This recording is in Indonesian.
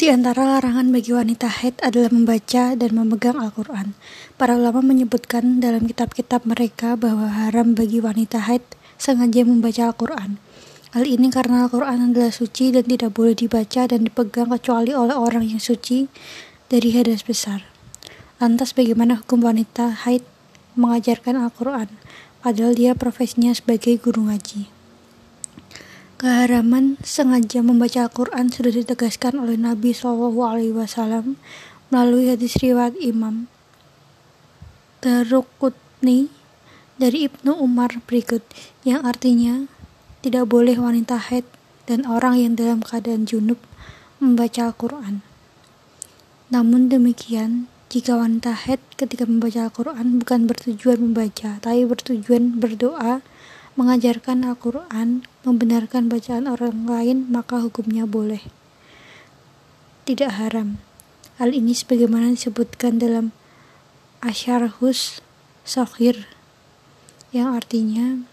Di antara larangan bagi wanita haid adalah membaca dan memegang Al-Quran. Para ulama menyebutkan dalam kitab-kitab mereka bahwa haram bagi wanita haid sengaja membaca Al-Quran. Hal ini karena Al-Quran adalah suci dan tidak boleh dibaca dan dipegang kecuali oleh orang yang suci dari hadas besar. Lantas bagaimana hukum wanita haid mengajarkan Al-Quran, padahal dia profesinya sebagai guru ngaji? Keharaman sengaja membaca Al-Quran sudah ditegaskan oleh Nabi Shallallahu Alaihi Wasallam melalui hadis riwayat Imam Darukutni dari Ibnu Umar berikut, yang artinya tidak boleh wanita haid dan orang yang dalam keadaan junub membaca Al-Quran. Namun demikian, jika wanita haid ketika membaca Al-Quran bukan bertujuan membaca, tapi bertujuan berdoa, mengajarkan Al-Quran, membenarkan bacaan orang lain, maka hukumnya boleh. Tidak haram. Hal ini sebagaimana disebutkan dalam Asyarhus Sokhir, yang artinya